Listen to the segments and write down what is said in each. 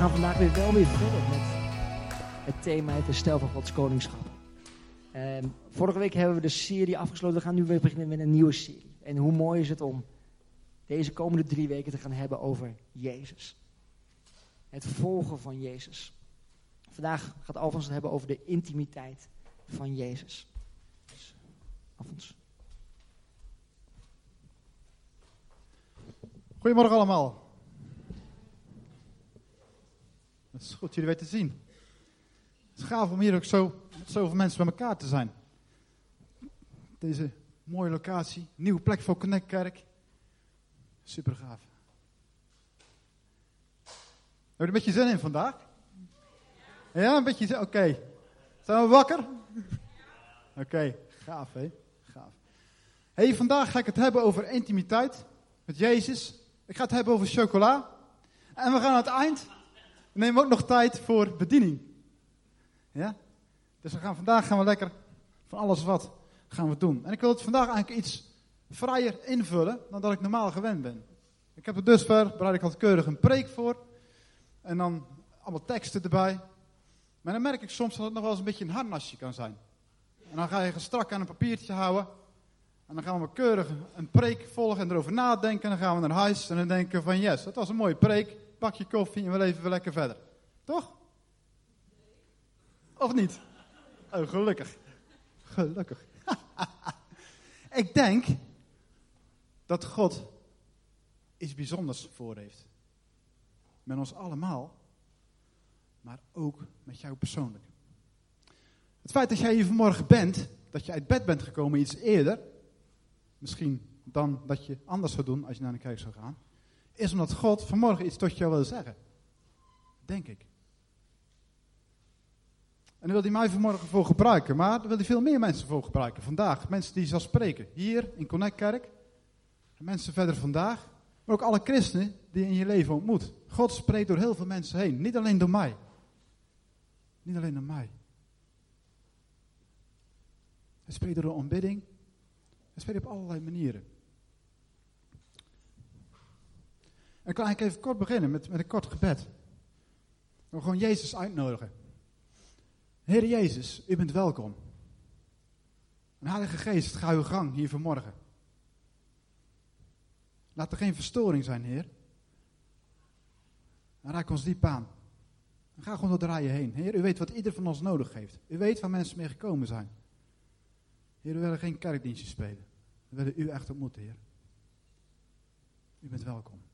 gaan vandaag weer wel weer verder met het thema het herstel van Gods koningschap. Ehm, vorige week hebben we de serie afgesloten. We gaan nu weer beginnen met een nieuwe serie. En hoe mooi is het om deze komende drie weken te gaan hebben over Jezus. Het volgen van Jezus. Vandaag gaat Alfons het hebben over de intimiteit van Jezus. Dus, Alfons. Goedemorgen allemaal. Het is goed jullie weer te zien. Het is gaaf om hier ook zo zoveel mensen bij elkaar te zijn. Deze mooie locatie, nieuwe plek voor Connect Kerk. Super gaaf. Heb je er een beetje zin in vandaag? Ja, een beetje zin. Oké. Zijn we wakker? Oké, gaaf hè. Gaaf. Hey, vandaag ga ik het hebben over intimiteit met Jezus. Ik ga het hebben over chocola. En we gaan aan het eind, we nemen ook nog tijd voor bediening. Ja? Dus we gaan, vandaag gaan we lekker van alles wat gaan we doen. En ik wil het vandaag eigenlijk iets vrijer invullen dan dat ik normaal gewend ben. Ik heb er dusver, bereid ik al keurig een preek voor. En dan allemaal teksten erbij. Maar dan merk ik soms dat het nog wel eens een beetje een harnasje kan zijn. En dan ga je strak aan een papiertje houden. En dan gaan we keurig een preek volgen en erover nadenken. En dan gaan we naar huis en dan denken van yes, dat was een mooie preek. Pak je koffie en we leven weer lekker verder. Toch? Of niet? Oh, gelukkig. Gelukkig. Ik denk dat God iets bijzonders voor heeft. Met ons allemaal, maar ook met jou persoonlijk. Het feit dat jij hier vanmorgen bent, dat je uit bed bent gekomen iets eerder, misschien dan dat je anders zou doen als je naar de kerk zou gaan, is omdat God vanmorgen iets tot jou wil zeggen. Denk ik. En daar wil hij mij vanmorgen voor gebruiken, maar daar wil hij veel meer mensen voor gebruiken. Vandaag, mensen die zal spreken. Hier in Connect Kerk, en mensen verder vandaag, maar ook alle christenen die je in je leven ontmoet. God spreekt door heel veel mensen heen, niet alleen door mij. Niet alleen door mij. Hij spreekt door de ontbidding. Hij spreekt op allerlei manieren. En ik wil eigenlijk even kort beginnen met, met een kort gebed. We gewoon Jezus uitnodigen. Heer Jezus, u bent welkom. En Heilige Geest, ga uw gang hier vanmorgen. Laat er geen verstoring zijn, Heer. En raak ons diep aan. En ga gewoon door rijen heen. Heer, u weet wat ieder van ons nodig heeft. U weet waar mensen mee gekomen zijn. Heer, we willen geen kerkdienstje spelen. We willen u echt ontmoeten, Heer. U bent welkom.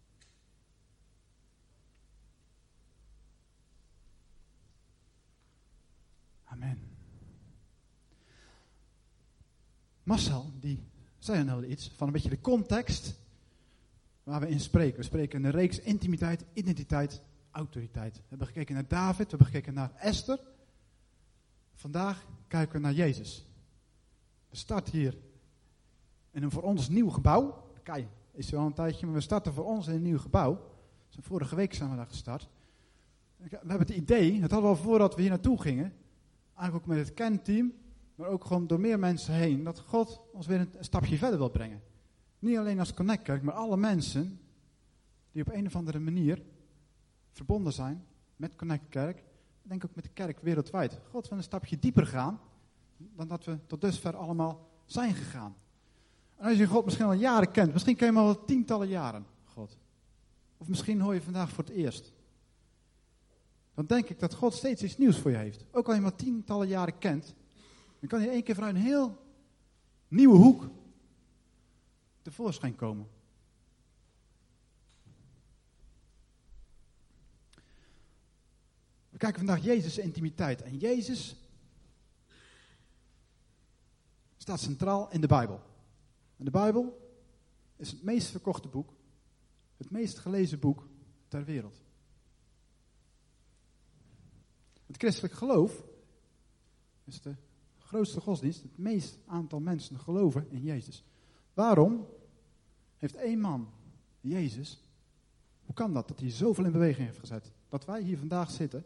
Amen. Marcel, die zei al iets van een beetje de context waar we in spreken. We spreken een reeks intimiteit, identiteit, autoriteit. We hebben gekeken naar David, we hebben gekeken naar Esther. Vandaag kijken we naar Jezus. We starten hier in een voor ons nieuw gebouw. Kijk, is wel een tijdje, maar we starten voor ons in een nieuw gebouw. Dus vorige week zijn we daar gestart. We hebben het idee, dat hadden we al voordat we hier naartoe gingen, eigenlijk ook met het kenteam, maar ook gewoon door meer mensen heen, dat God ons weer een stapje verder wil brengen. Niet alleen als Connect Kerk, maar alle mensen die op een of andere manier verbonden zijn met Connect Kerk, denk ook met de kerk wereldwijd. God wil een stapje dieper gaan dan dat we tot dusver allemaal zijn gegaan. En als je God misschien al jaren kent, misschien ken je hem al tientallen jaren, God. Of misschien hoor je vandaag voor het eerst. Dan denk ik dat God steeds iets nieuws voor je heeft. Ook al je maar tientallen jaren kent, dan kan je één keer vanuit een heel nieuwe hoek tevoorschijn komen. We kijken vandaag Jezus' intimiteit. En Jezus staat centraal in de Bijbel. En de Bijbel is het meest verkochte boek, het meest gelezen boek ter wereld. Het christelijk geloof is de grootste godsdienst. Het meest aantal mensen geloven in Jezus. Waarom heeft één man, Jezus, hoe kan dat, dat hij zoveel in beweging heeft gezet? Dat wij hier vandaag zitten,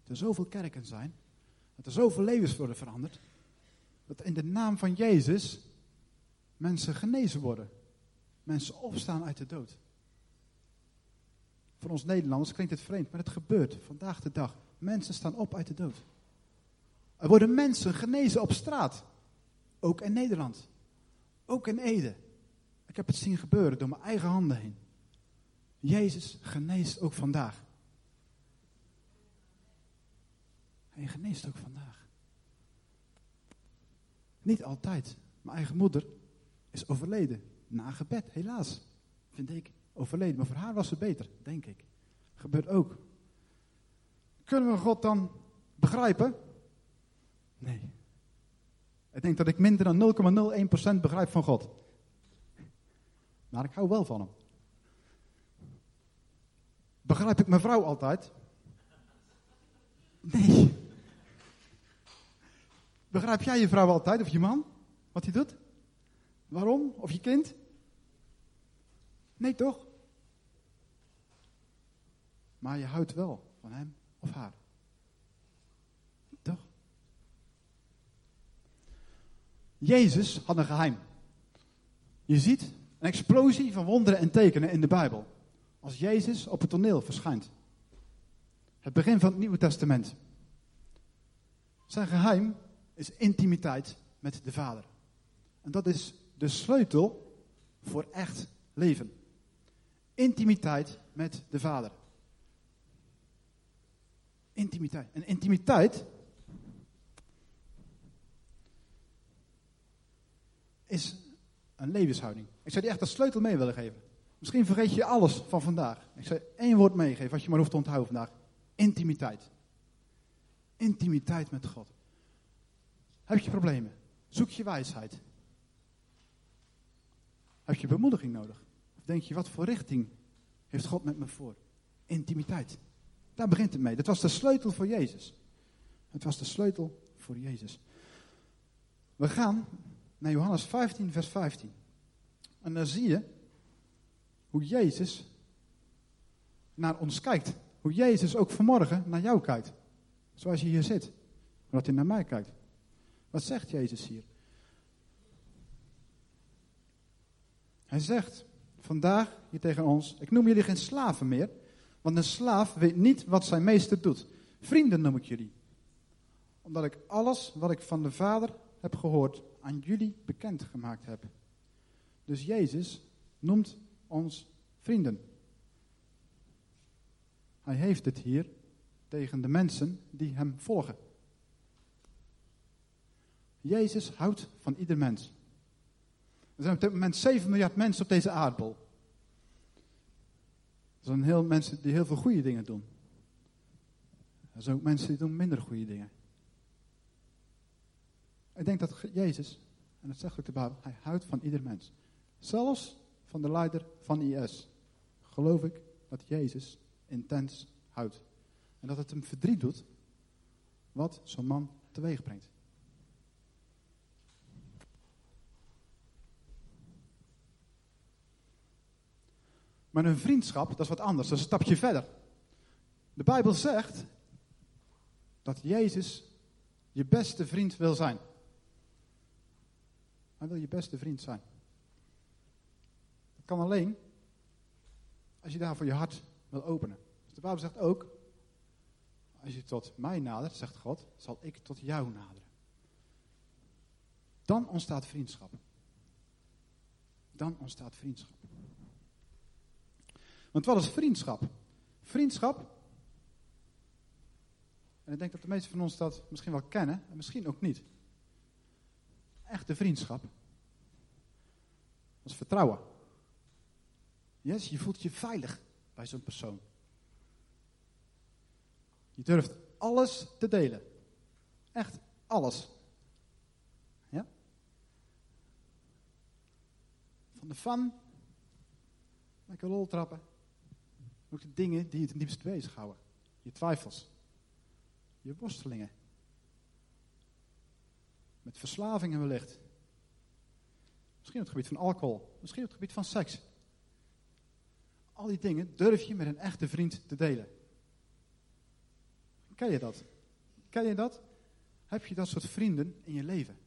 dat er zoveel kerken zijn, dat er zoveel levens worden veranderd, dat in de naam van Jezus mensen genezen worden. Mensen opstaan uit de dood. Voor ons Nederlanders klinkt het vreemd, maar het gebeurt vandaag de dag. Mensen staan op uit de dood. Er worden mensen genezen op straat. Ook in Nederland. Ook in Ede. Ik heb het zien gebeuren door mijn eigen handen heen. Jezus geneest ook vandaag. Hij geneest ook vandaag. Niet altijd. Mijn eigen moeder is overleden. Na gebed, helaas. Vind ik overleden. Maar voor haar was het beter, denk ik. Gebeurt ook. Kunnen we God dan begrijpen? Nee. Ik denk dat ik minder dan 0,01% begrijp van God. Maar ik hou wel van hem. Begrijp ik mijn vrouw altijd? Nee. Begrijp jij je vrouw altijd of je man? Wat hij doet? Waarom? Of je kind? Nee, toch? Maar je houdt wel van hem of haar. Toch? Jezus had een geheim. Je ziet een explosie van wonderen en tekenen in de Bijbel. Als Jezus op het toneel verschijnt. Het begin van het Nieuwe Testament. Zijn geheim is intimiteit met de Vader. En dat is de sleutel voor echt leven. Intimiteit met de Vader. Intimiteit. En intimiteit is een levenshouding. Ik zou die echt als sleutel mee willen geven. Misschien vergeet je alles van vandaag. Ik zou één woord meegeven, wat je maar hoeft te onthouden vandaag. Intimiteit. Intimiteit met God. Heb je problemen? Zoek je wijsheid. Heb je bemoediging nodig? Of denk je, wat voor richting heeft God met me voor? Intimiteit. Daar begint het mee. Dat was de sleutel voor Jezus. Het was de sleutel voor Jezus. We gaan naar Johannes 15, vers 15. En dan zie je hoe Jezus naar ons kijkt. Hoe Jezus ook vanmorgen naar jou kijkt. Zoals je hier zit. Maar dat hij naar mij kijkt. Wat zegt Jezus hier? Hij zegt vandaag hier tegen ons: Ik noem jullie geen slaven meer, want een slaaf weet niet wat zijn meester doet. Vrienden noem ik jullie, omdat ik alles wat ik van de Vader heb gehoord aan jullie bekendgemaakt heb. Dus Jezus noemt ons vrienden. Hij heeft het hier tegen de mensen die hem volgen. Jezus houdt van ieder mens. Er zijn op dit moment 7 miljard mensen op deze aardbol. Er zijn heel mensen die heel veel goede dingen doen. Er zijn ook mensen die doen minder goede dingen. Ik denk dat Jezus, en dat zegt ook de Bijbel, hij houdt van ieder mens. Zelfs van de leider van IS. Geloof ik dat Jezus intens houdt. En dat het hem verdriet doet wat zo'n man teweeg brengt. Maar een vriendschap, dat is wat anders, dat is een stapje verder. De Bijbel zegt dat Jezus je beste vriend wil zijn. Hij wil je beste vriend zijn. Dat kan alleen als je daarvoor je hart wil openen. Dus de Bijbel zegt ook, als je tot mij nadert, zegt God, zal ik tot jou naderen. Dan ontstaat vriendschap. Dan ontstaat vriendschap. Want wat is vriendschap? Vriendschap, en ik denk dat de meesten van ons dat misschien wel kennen, en misschien ook niet. Echte vriendschap, dat is vertrouwen. Yes, je voelt je veilig bij zo'n persoon. Je durft alles te delen. Echt alles. Ja? Van de fun, lekker lol trappen, ook de dingen die je het diepst bezighouden. Je twijfels. Je worstelingen. Met verslavingen wellicht. Misschien op het gebied van alcohol. Misschien op het gebied van seks. Al die dingen durf je met een echte vriend te delen. Ken je dat? Ken je dat? Heb je dat soort vrienden in je leven?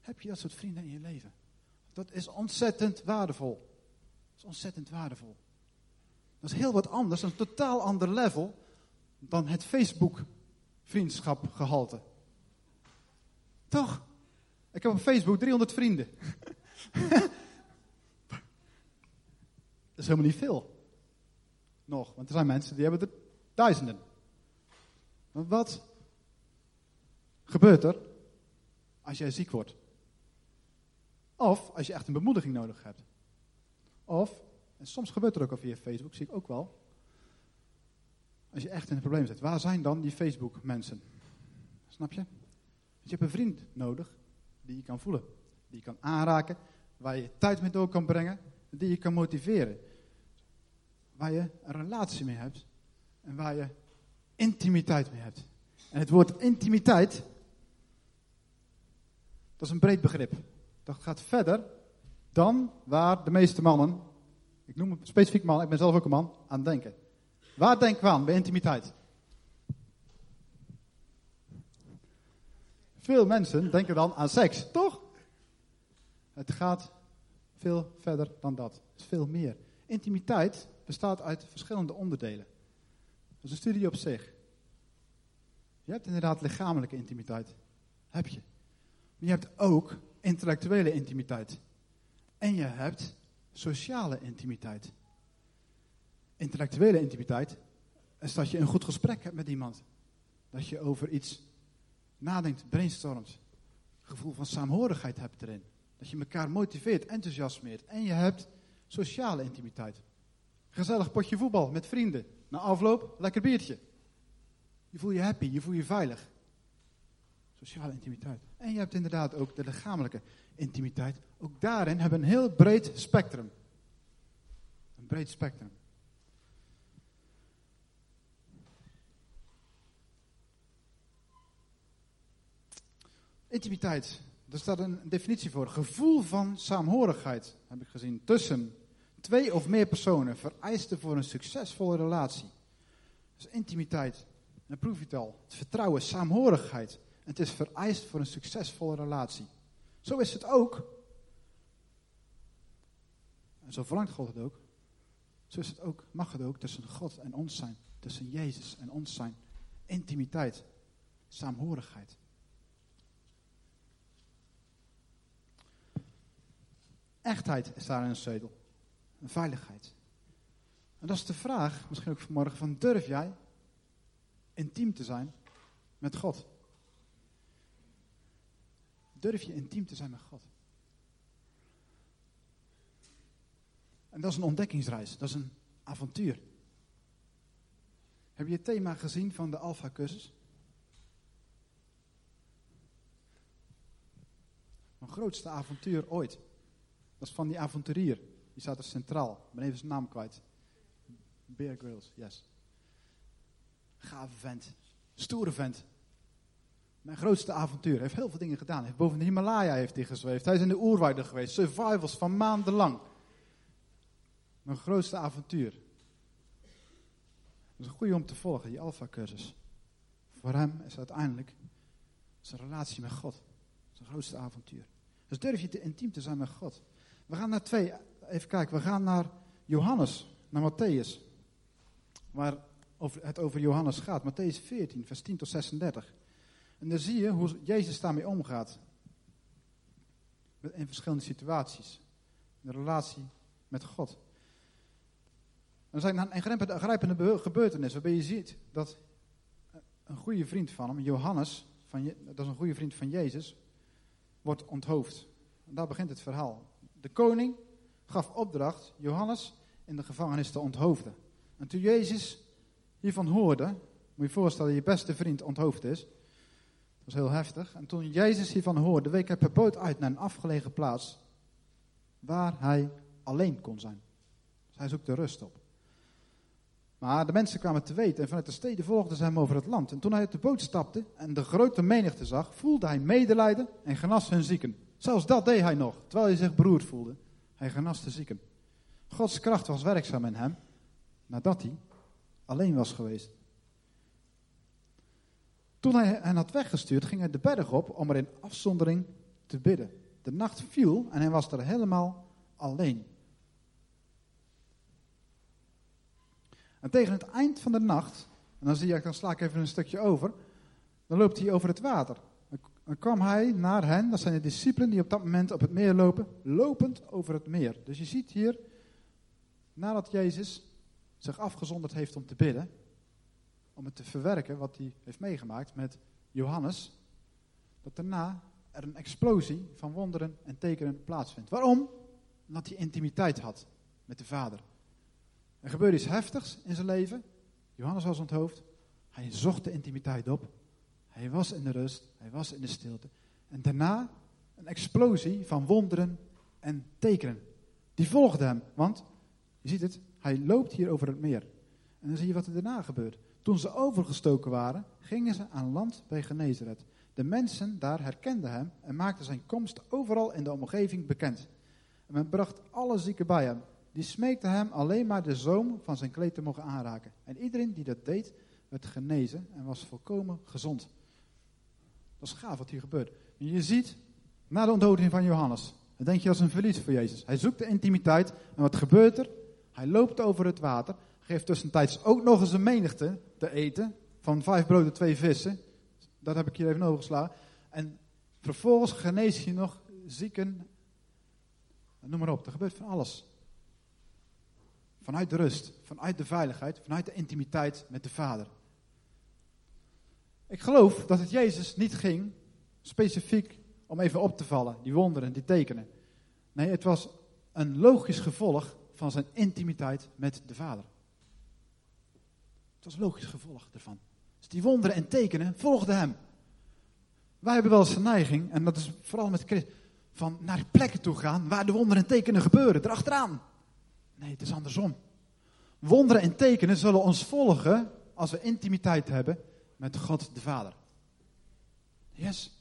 Heb je dat soort vrienden in je leven? Dat is ontzettend waardevol. Dat is ontzettend waardevol. Dat is heel wat anders, een totaal ander level dan het Facebook vriendschap gehalte. Toch? Ik heb op Facebook 300 vrienden. dat is helemaal niet veel. Nog, want er zijn mensen die hebben er duizenden. Maar wat gebeurt er als jij ziek wordt? Of als je echt een bemoediging nodig hebt. Of, en soms gebeurt er ook al via Facebook, zie ik ook wel. Als je echt in een probleem zit, waar zijn dan die Facebook mensen? Snap je? je hebt een vriend nodig die je kan voelen, die je kan aanraken, waar je tijd mee door kan brengen, die je kan motiveren. Waar je een relatie mee hebt en waar je intimiteit mee hebt. En het woord intimiteit, dat is een breed begrip. Dat gaat verder dan waar de meeste mannen, ik noem het specifiek man, ik ben zelf ook een man, aan denken. Waar denken we aan bij intimiteit? Veel mensen denken dan aan seks, toch? Het gaat veel verder dan dat. Het is veel meer. Intimiteit bestaat uit verschillende onderdelen. Dat is een studie op zich. Je hebt inderdaad lichamelijke intimiteit. Heb je. Maar je hebt ook intellectuele intimiteit. En je hebt sociale intimiteit. Intellectuele intimiteit is dat je een goed gesprek hebt met iemand. Dat je over iets nadenkt, brainstormt. Gevoel van saamhorigheid hebt erin. Dat je elkaar motiveert, enthousiasmeert. En je hebt sociale intimiteit. Gezellig potje voetbal met vrienden. Na afloop, lekker biertje. Je voel je happy, je voel je veilig. Sociale intimiteit. En je hebt inderdaad ook de lichamelijke intimiteit. Ook daarin hebben een heel breed spectrum. Een breed spectrum. Intimiteit. Er staat een definitie voor. Gevoel van saamhorigheid, heb ik gezien, tussen twee of meer personen vereiste voor een succesvolle relatie. Dus intimiteit, dan proef je het al. Het vertrouwen, saamhorigheid. En het is vereist voor een succesvolle relatie. Zo is het ook. En zo verlangt God het ook. Zo is het ook, mag het ook tussen God en ons zijn. Tussen Jezus en ons zijn. Intimiteit, saamhorigheid. Echtheid is daar een sleutel. Een veiligheid. En dat is de vraag, misschien ook vanmorgen, van durf jij intiem te zijn met God? Durf je intiem te zijn met God? En dat is een ontdekkingsreis, dat is een avontuur. Heb je het thema gezien van de Alpha-cursus? Mijn grootste avontuur ooit. Dat is van die avonturier. Die staat er centraal. Ik ben even zijn naam kwijt. Bear Grylls, yes. Gave vent. Stoere vent. Mijn grootste avontuur. Hij heeft heel veel dingen gedaan. Heeft boven de Himalaya heeft hij gezweefd. Hij is in de oerwouden geweest. Survivals van maandenlang. Mijn grootste avontuur. Dat is een goede om te volgen, die Alpha-cursus. Voor hem is uiteindelijk zijn relatie met God. Zijn grootste avontuur. Dus durf je te intiem te zijn met God. We gaan naar twee, even kijken, we gaan naar Johannes, naar Matthäus. Waar het over Johannes gaat. Matthäus 14, vers 10 tot 36. En dan zie je hoe Jezus daarmee omgaat. In verschillende situaties. De relatie met God. Er zijn een ingrijpende gebeurtenis waarbij je ziet dat een goede vriend van hem, Johannes, van, dat is een goede vriend van Jezus, wordt onthoofd. En daar begint het verhaal. De koning gaf opdracht Johannes in de gevangenis te onthoofden. En toen Jezus hiervan hoorde, moet je je voorstellen dat je beste vriend onthoofd is. Dat was heel heftig. En toen Jezus hiervan hoorde, week hij per boot uit naar een afgelegen plaats waar hij alleen kon zijn. Dus hij zoekt de rust op. Maar de mensen kwamen te weten en vanuit de steden volgden ze hem over het land. En toen hij uit de boot stapte en de grote menigte zag, voelde hij medelijden en genas hun zieken. Zelfs dat deed hij nog, terwijl hij zich beroerd voelde. Hij genas de zieken. Gods kracht was werkzaam in hem, nadat hij alleen was geweest. Toen hij hen had weggestuurd, ging hij de berg op om er in afzondering te bidden. De nacht viel en hij was er helemaal alleen. En tegen het eind van de nacht, en dan zie je, dan sla ik even een stukje over, dan loopt hij over het water. Dan kwam hij naar hen, dat zijn de discipelen die op dat moment op het meer lopen, lopend over het meer. Dus je ziet hier, nadat Jezus zich afgezonderd heeft om te bidden, om het te verwerken wat hij heeft meegemaakt met Johannes, dat daarna er een explosie van wonderen en tekenen plaatsvindt. Waarom? Omdat hij intimiteit had met de Vader. Er gebeurde iets heftigs in zijn leven. Johannes was onthoofd. Hij zocht de intimiteit op. Hij was in de rust. Hij was in de stilte. En daarna een explosie van wonderen en tekenen. Die volgde hem. Want, je ziet het, hij loopt hier over het meer. En dan zie je wat er daarna gebeurt. Toen ze overgestoken waren, gingen ze aan land bij Genezeret. De mensen daar herkenden hem en maakten zijn komst overal in de omgeving bekend. En men bracht alle zieken bij hem. Die smeekte hem alleen maar de zoom van zijn kleed te mogen aanraken. En iedereen die dat deed, werd genezen en was volkomen gezond. Dat is gaaf wat hier gebeurt. Je ziet, na de onthouding van Johannes, dan denk je als een verlies voor Jezus. Hij zoekt de intimiteit en wat gebeurt er? Hij loopt over het water, geeft tussentijds ook nog eens een menigte te eten, van vijf broden, twee vissen. Dat heb ik hier even overgeslagen. En vervolgens genees je nog zieken, noem maar op, er gebeurt van alles. Vanuit de rust, vanuit de veiligheid, vanuit de intimiteit met de Vader. Ik geloof dat het Jezus niet ging specifiek om even op te vallen, die wonderen, die tekenen. Nee, het was een logisch gevolg van zijn intimiteit met de Vader. Het was een logisch gevolg ervan. Dus die wonderen en tekenen volgden hem. Wij hebben wel eens een neiging, en dat is vooral met Christus, van naar plekken toe gaan waar de wonderen en tekenen gebeuren, erachteraan. Nee, het is andersom. Wonderen en tekenen zullen ons volgen als we intimiteit hebben met God de Vader. Yes.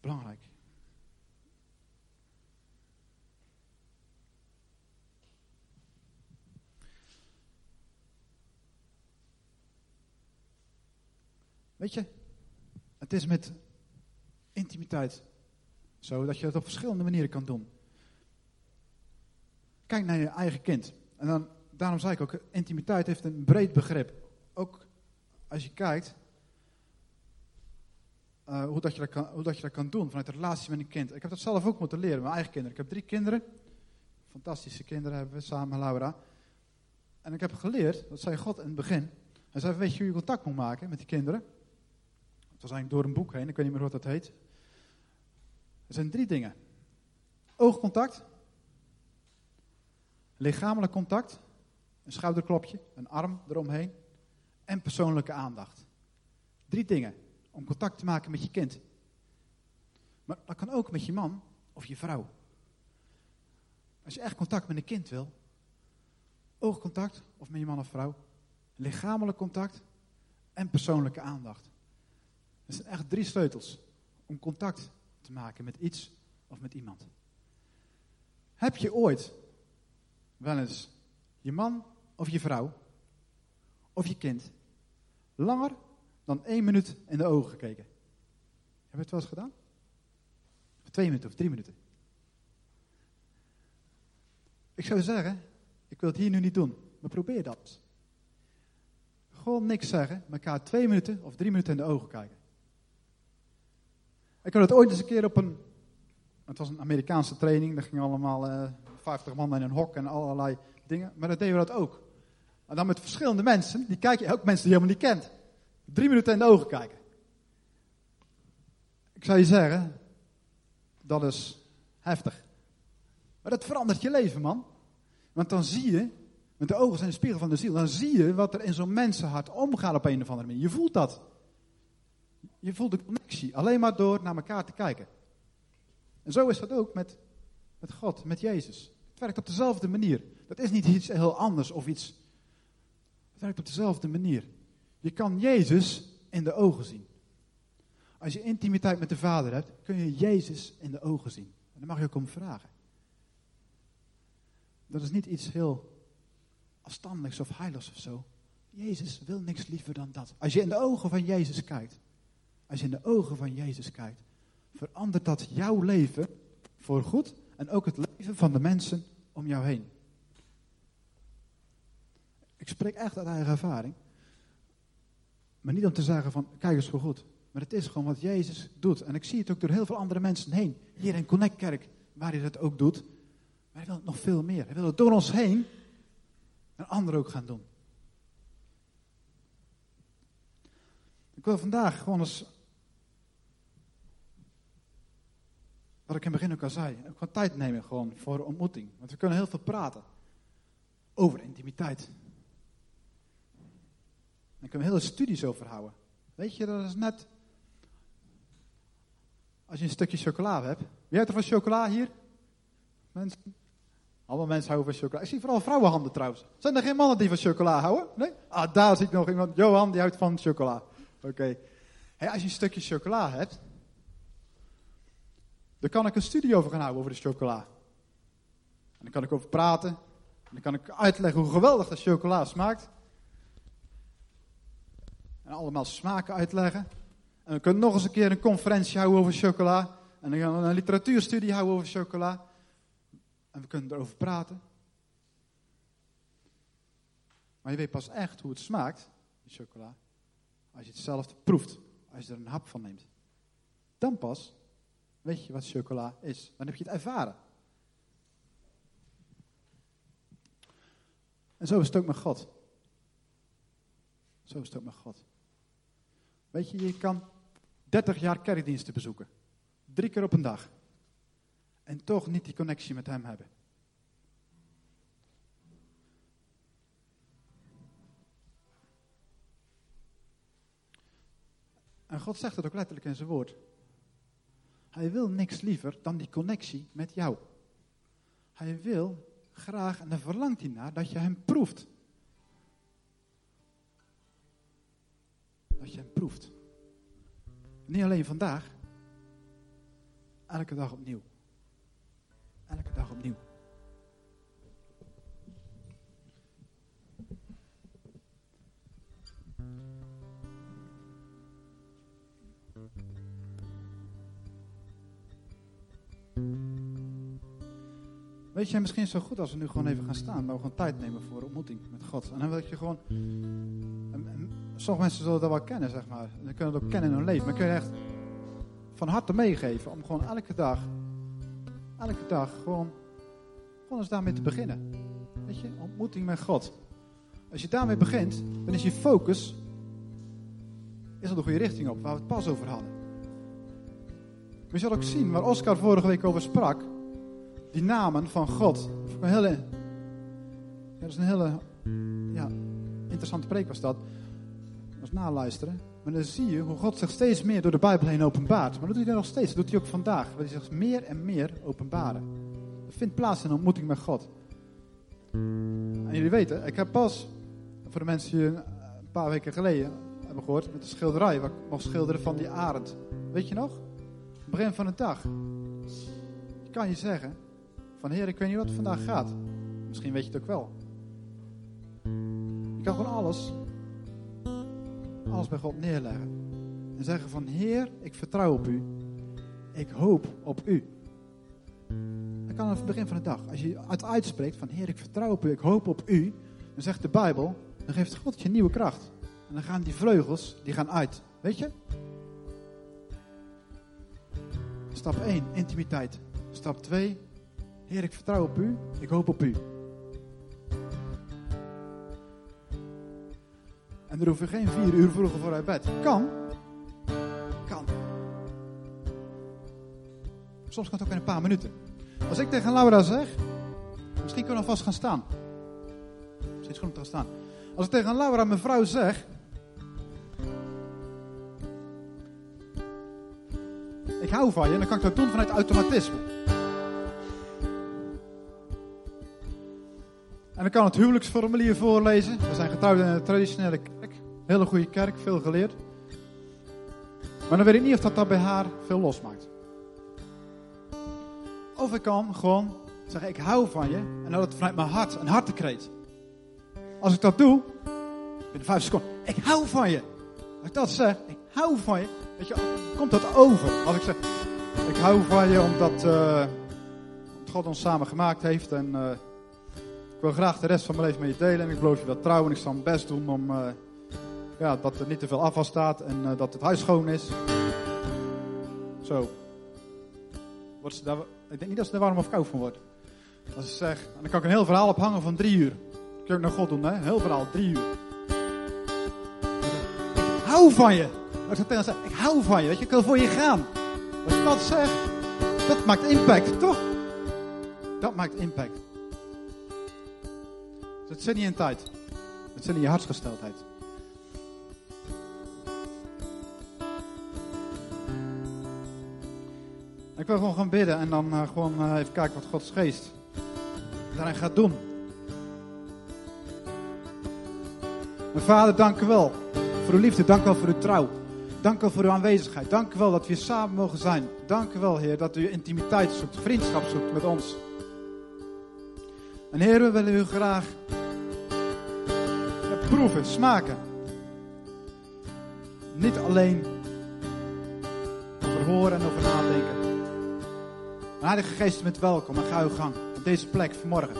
Belangrijk. Weet je, het is met intimiteit zo dat je het op verschillende manieren kan doen. Kijk naar je eigen kind. En dan, daarom zei ik ook, intimiteit heeft een breed begrip. Ook als je kijkt uh, hoe, dat je dat kan, hoe dat je dat kan doen vanuit de relatie met een kind. Ik heb dat zelf ook moeten leren, mijn eigen kinderen. Ik heb drie kinderen. Fantastische kinderen hebben we samen, Laura. En ik heb geleerd, dat zei God in het begin. Hij zei, weet je hoe je contact moet maken met die kinderen? Het was eigenlijk door een boek heen, ik weet niet meer wat dat heet. Er zijn drie dingen. Oogcontact, lichamelijk contact, een schouderklopje, een arm eromheen en persoonlijke aandacht. Drie dingen om contact te maken met je kind. Maar dat kan ook met je man of je vrouw. Als je echt contact met een kind wil, oogcontact of met je man of vrouw, lichamelijk contact en persoonlijke aandacht. Dat zijn echt drie sleutels om contact te maken met iets of met iemand. Heb je ooit wel eens je man of je vrouw of je kind langer dan één minuut in de ogen gekeken? Heb je het wel eens gedaan? Twee minuten of drie minuten? Ik zou zeggen, ik wil het hier nu niet doen, maar probeer dat. Gewoon niks zeggen, elkaar twee minuten of drie minuten in de ogen kijken. Ik had het ooit eens een keer op een. Het was een Amerikaanse training. Daar gingen allemaal uh, 50 man in een hok en allerlei dingen. Maar dat deden we dat ook. En dan met verschillende mensen. Die kijk je ook mensen die je helemaal niet kent. Drie minuten in de ogen kijken. Ik zou je zeggen, dat is heftig. Maar dat verandert je leven, man. Want dan zie je, met de ogen zijn de spiegel van de ziel, dan zie je wat er in zo'n mensenhart omgaat op een of andere manier. Je voelt dat. Je voelt de connectie alleen maar door naar elkaar te kijken. En zo is dat ook met, met God, met Jezus. Het werkt op dezelfde manier. Dat is niet iets heel anders of iets. Het werkt op dezelfde manier. Je kan Jezus in de ogen zien. Als je intimiteit met de Vader hebt, kun je Jezus in de ogen zien. En daar mag je ook om vragen. Dat is niet iets heel afstandelijks of heiligs of zo. Jezus wil niks liever dan dat. Als je in de ogen van Jezus kijkt, als je in de ogen van Jezus kijkt, verandert dat jouw leven voor goed en ook het leven van de mensen om jou heen. Ik spreek echt uit eigen ervaring. Maar niet om te zeggen van, kijk eens hoe goed. Maar het is gewoon wat Jezus doet. En ik zie het ook door heel veel andere mensen heen. Hier in Connect Kerk, waar hij dat ook doet. Maar hij wil het nog veel meer. Hij wil het door ons heen en anderen ook gaan doen. Ik wil vandaag gewoon eens, wat ik in het begin ook al zei, wat tijd nemen gewoon voor ontmoeting. Want we kunnen heel veel praten over intimiteit. Daar kunnen we hele studies over houden. Weet je, dat is net als je een stukje chocola hebt. Wie heeft er van chocola hier? Mensen? Allemaal mensen houden van chocola. Ik zie vooral vrouwenhanden trouwens. Zijn er geen mannen die van chocola houden? Nee? Ah, daar zie ik nog iemand. Johan, die houdt van chocola. Oké. Hey, als je een stukje chocola hebt, dan kan ik een studie over gaan houden over de chocola. En dan kan ik over praten. En dan kan ik uitleggen hoe geweldig dat chocola smaakt. En allemaal smaken uitleggen. En we kunnen nog eens een keer een conferentie houden over chocola. En dan gaan we een literatuurstudie houden over chocola. En we kunnen erover praten. Maar je weet pas echt hoe het smaakt, die chocola, als je het zelf proeft. Als je er een hap van neemt. Dan pas weet je wat chocola is. Dan heb je het ervaren. En zo is het ook met God. Zo is het ook met God. Weet je, je kan 30 jaar kerkdiensten bezoeken. Drie keer op een dag. En toch niet die connectie met Hem hebben. En God zegt het ook letterlijk in zijn woord. Hij wil niks liever dan die connectie met jou. Hij wil graag, en dan verlangt hij naar, dat je hem proeft. Dat je hem proeft. Niet alleen vandaag, elke dag opnieuw. Elke dag opnieuw. Weet je, misschien zo goed als we nu gewoon even gaan staan. Dat we gewoon tijd nemen voor ontmoeting met God. En dan wil ik je gewoon... Sommige mensen zullen dat wel kennen, zeg maar. Dan kunnen het ook kennen in hun leven. Maar kun je echt van harte meegeven om gewoon elke dag... Elke dag gewoon... Gewoon eens daarmee te beginnen. Weet je, ontmoeting met God. Als je daarmee begint, dan is je focus... Is al de goede richting op, waar we het pas over hadden. We zullen ook zien, waar Oscar vorige week over sprak die namen van God. Dat is een hele ja, interessante preek was dat. Is naluisteren. Maar dan zie je hoe God zich steeds meer door de Bijbel heen openbaart. Maar dat doet hij nog steeds. Dat doet hij ook vandaag. Dat hij zich meer en meer openbaren. Dat vindt plaats in een ontmoeting met God. En jullie weten, ik heb pas, voor de mensen die een paar weken geleden hebben gehoord, met de schilderij, waar ik mocht schilderen van die arend. Weet je nog? Begin van de dag. Ik kan je zeggen, van Heer, ik weet niet wat vandaag gaat. Misschien weet je het ook wel. Je kan gewoon alles, alles bij God neerleggen. En zeggen van Heer, ik vertrouw op u. Ik hoop op u. Dat kan aan het begin van de dag. Als je het uitspreekt van Heer, ik vertrouw op u, ik hoop op u. Dan zegt de Bijbel, dan geeft God je nieuwe kracht. En dan gaan die vleugels, die gaan uit. Weet je? Stap 1, intimiteit. Stap 2, Heer, ik vertrouw op u, ik hoop op u. En er hoef je geen vier uur vroeger voor uit bed. Kan. Kan. Soms kan het ook in een paar minuten. Als ik tegen Laura zeg, misschien kunnen we alvast gaan staan. Misschien is goed om te gaan staan. Als ik tegen Laura, mijn vrouw, zeg, ik hou van je, dan kan ik dat doen vanuit automatisme. Ik kan het huwelijksformulier voorlezen. We zijn getrouwd in een traditionele kerk. Hele goede kerk, veel geleerd. Maar dan weet ik niet of dat, dat bij haar veel losmaakt. Of ik kan gewoon zeggen, ik hou van je. En dat het vanuit mijn hart, een hartekreet. Als ik dat doe, binnen vijf seconden, ik hou van je. Als ik dat zeg, ik hou van je. Weet je, komt dat over. Als ik zeg, ik hou van je omdat uh, God ons samen gemaakt heeft en... Uh, Ik wil graag de rest van mijn leven met je delen en ik beloof je dat trouw en ik zal mijn best doen om eh, ja, dat er niet te veel afval staat en eh, dat het huis schoon is. Zo. Wordt ik denk niet dat ze er warm of koud van wordt. Als ik zeg, dan kan ik een heel verhaal ophangen van drie uur. Kun ik naar God doen, hè? Heel verhaal, drie uur. Ik hou van je. Ik tegen haar zeg, ik hou van je, weet je, ik wil voor je gaan. Als ik dat zeg, dat maakt impact, toch? Dat maakt impact. Het zit niet in tijd. Het zit in je hartsgesteldheid. Ik wil gewoon gaan bidden en dan uh, gewoon uh, even kijken wat Gods geest daarin gaat doen. Mijn vader, dank u wel voor uw liefde. Dank u wel voor uw trouw. Dank u wel voor uw aanwezigheid. Dank u wel dat we hier samen mogen zijn. Dank u wel, Heer, dat u intimiteit zoekt, vriendschap zoekt met ons. En Heer, we willen u graag proeven, smaken. Niet alleen over horen en over nadenken. Maar Heilige Geest, met welkom en ga uw gang op deze plek vanmorgen.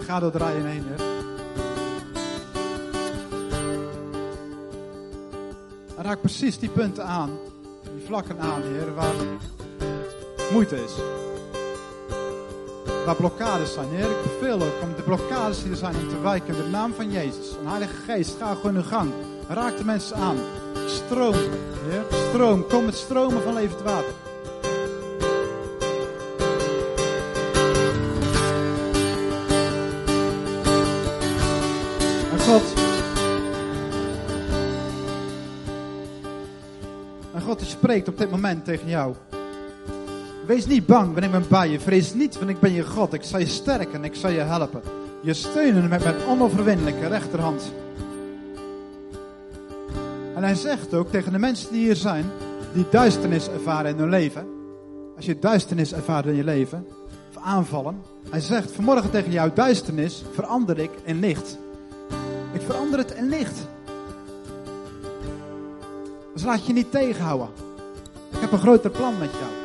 Ga door de rijen heen. En raak precies die punten aan, die vlakken aan, Heer, waar moeite is. Waar blokkades zijn, Heer. Ik beveel ook om de blokkades die er zijn om te wijken in de naam van Jezus. En Heilige Geest, ga gewoon uw gang. Raak de mensen aan. Stroom, Heer. Stroom. Kom met stromen van levend water. En God. En God die spreekt op dit moment tegen jou. Wees niet bang, want ik ben bij je. Vrees niet, want ik ben je God. Ik zal je sterken, ik zal je helpen. Je steunen met mijn onoverwinnelijke rechterhand. En hij zegt ook tegen de mensen die hier zijn, die duisternis ervaren in hun leven. Als je duisternis ervaart in je leven, of aanvallen. Hij zegt vanmorgen tegen jou, duisternis verander ik in licht. Ik verander het in licht. Dus laat je niet tegenhouden. Ik heb een groter plan met jou.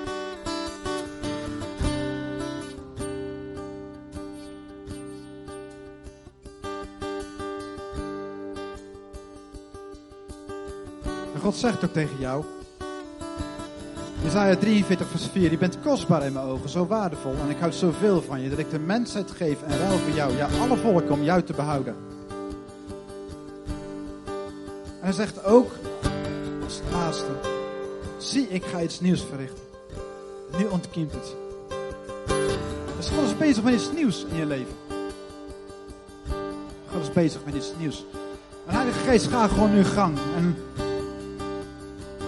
God zegt ook tegen jou. Jezaja 43 vers 4. Je bent kostbaar in mijn ogen, zo waardevol. En ik houd zoveel van je dat ik de mensheid geef en ruil voor jou. Ja, alle volken om jou te behouden. En hij zegt ook, als laatste. Zie, ik ga iets nieuws verrichten. Nu ontkiemt het. Dus God is bezig met iets nieuws in je leven. God is bezig met iets nieuws. En Heilige Geest, ga gewoon nu gang. En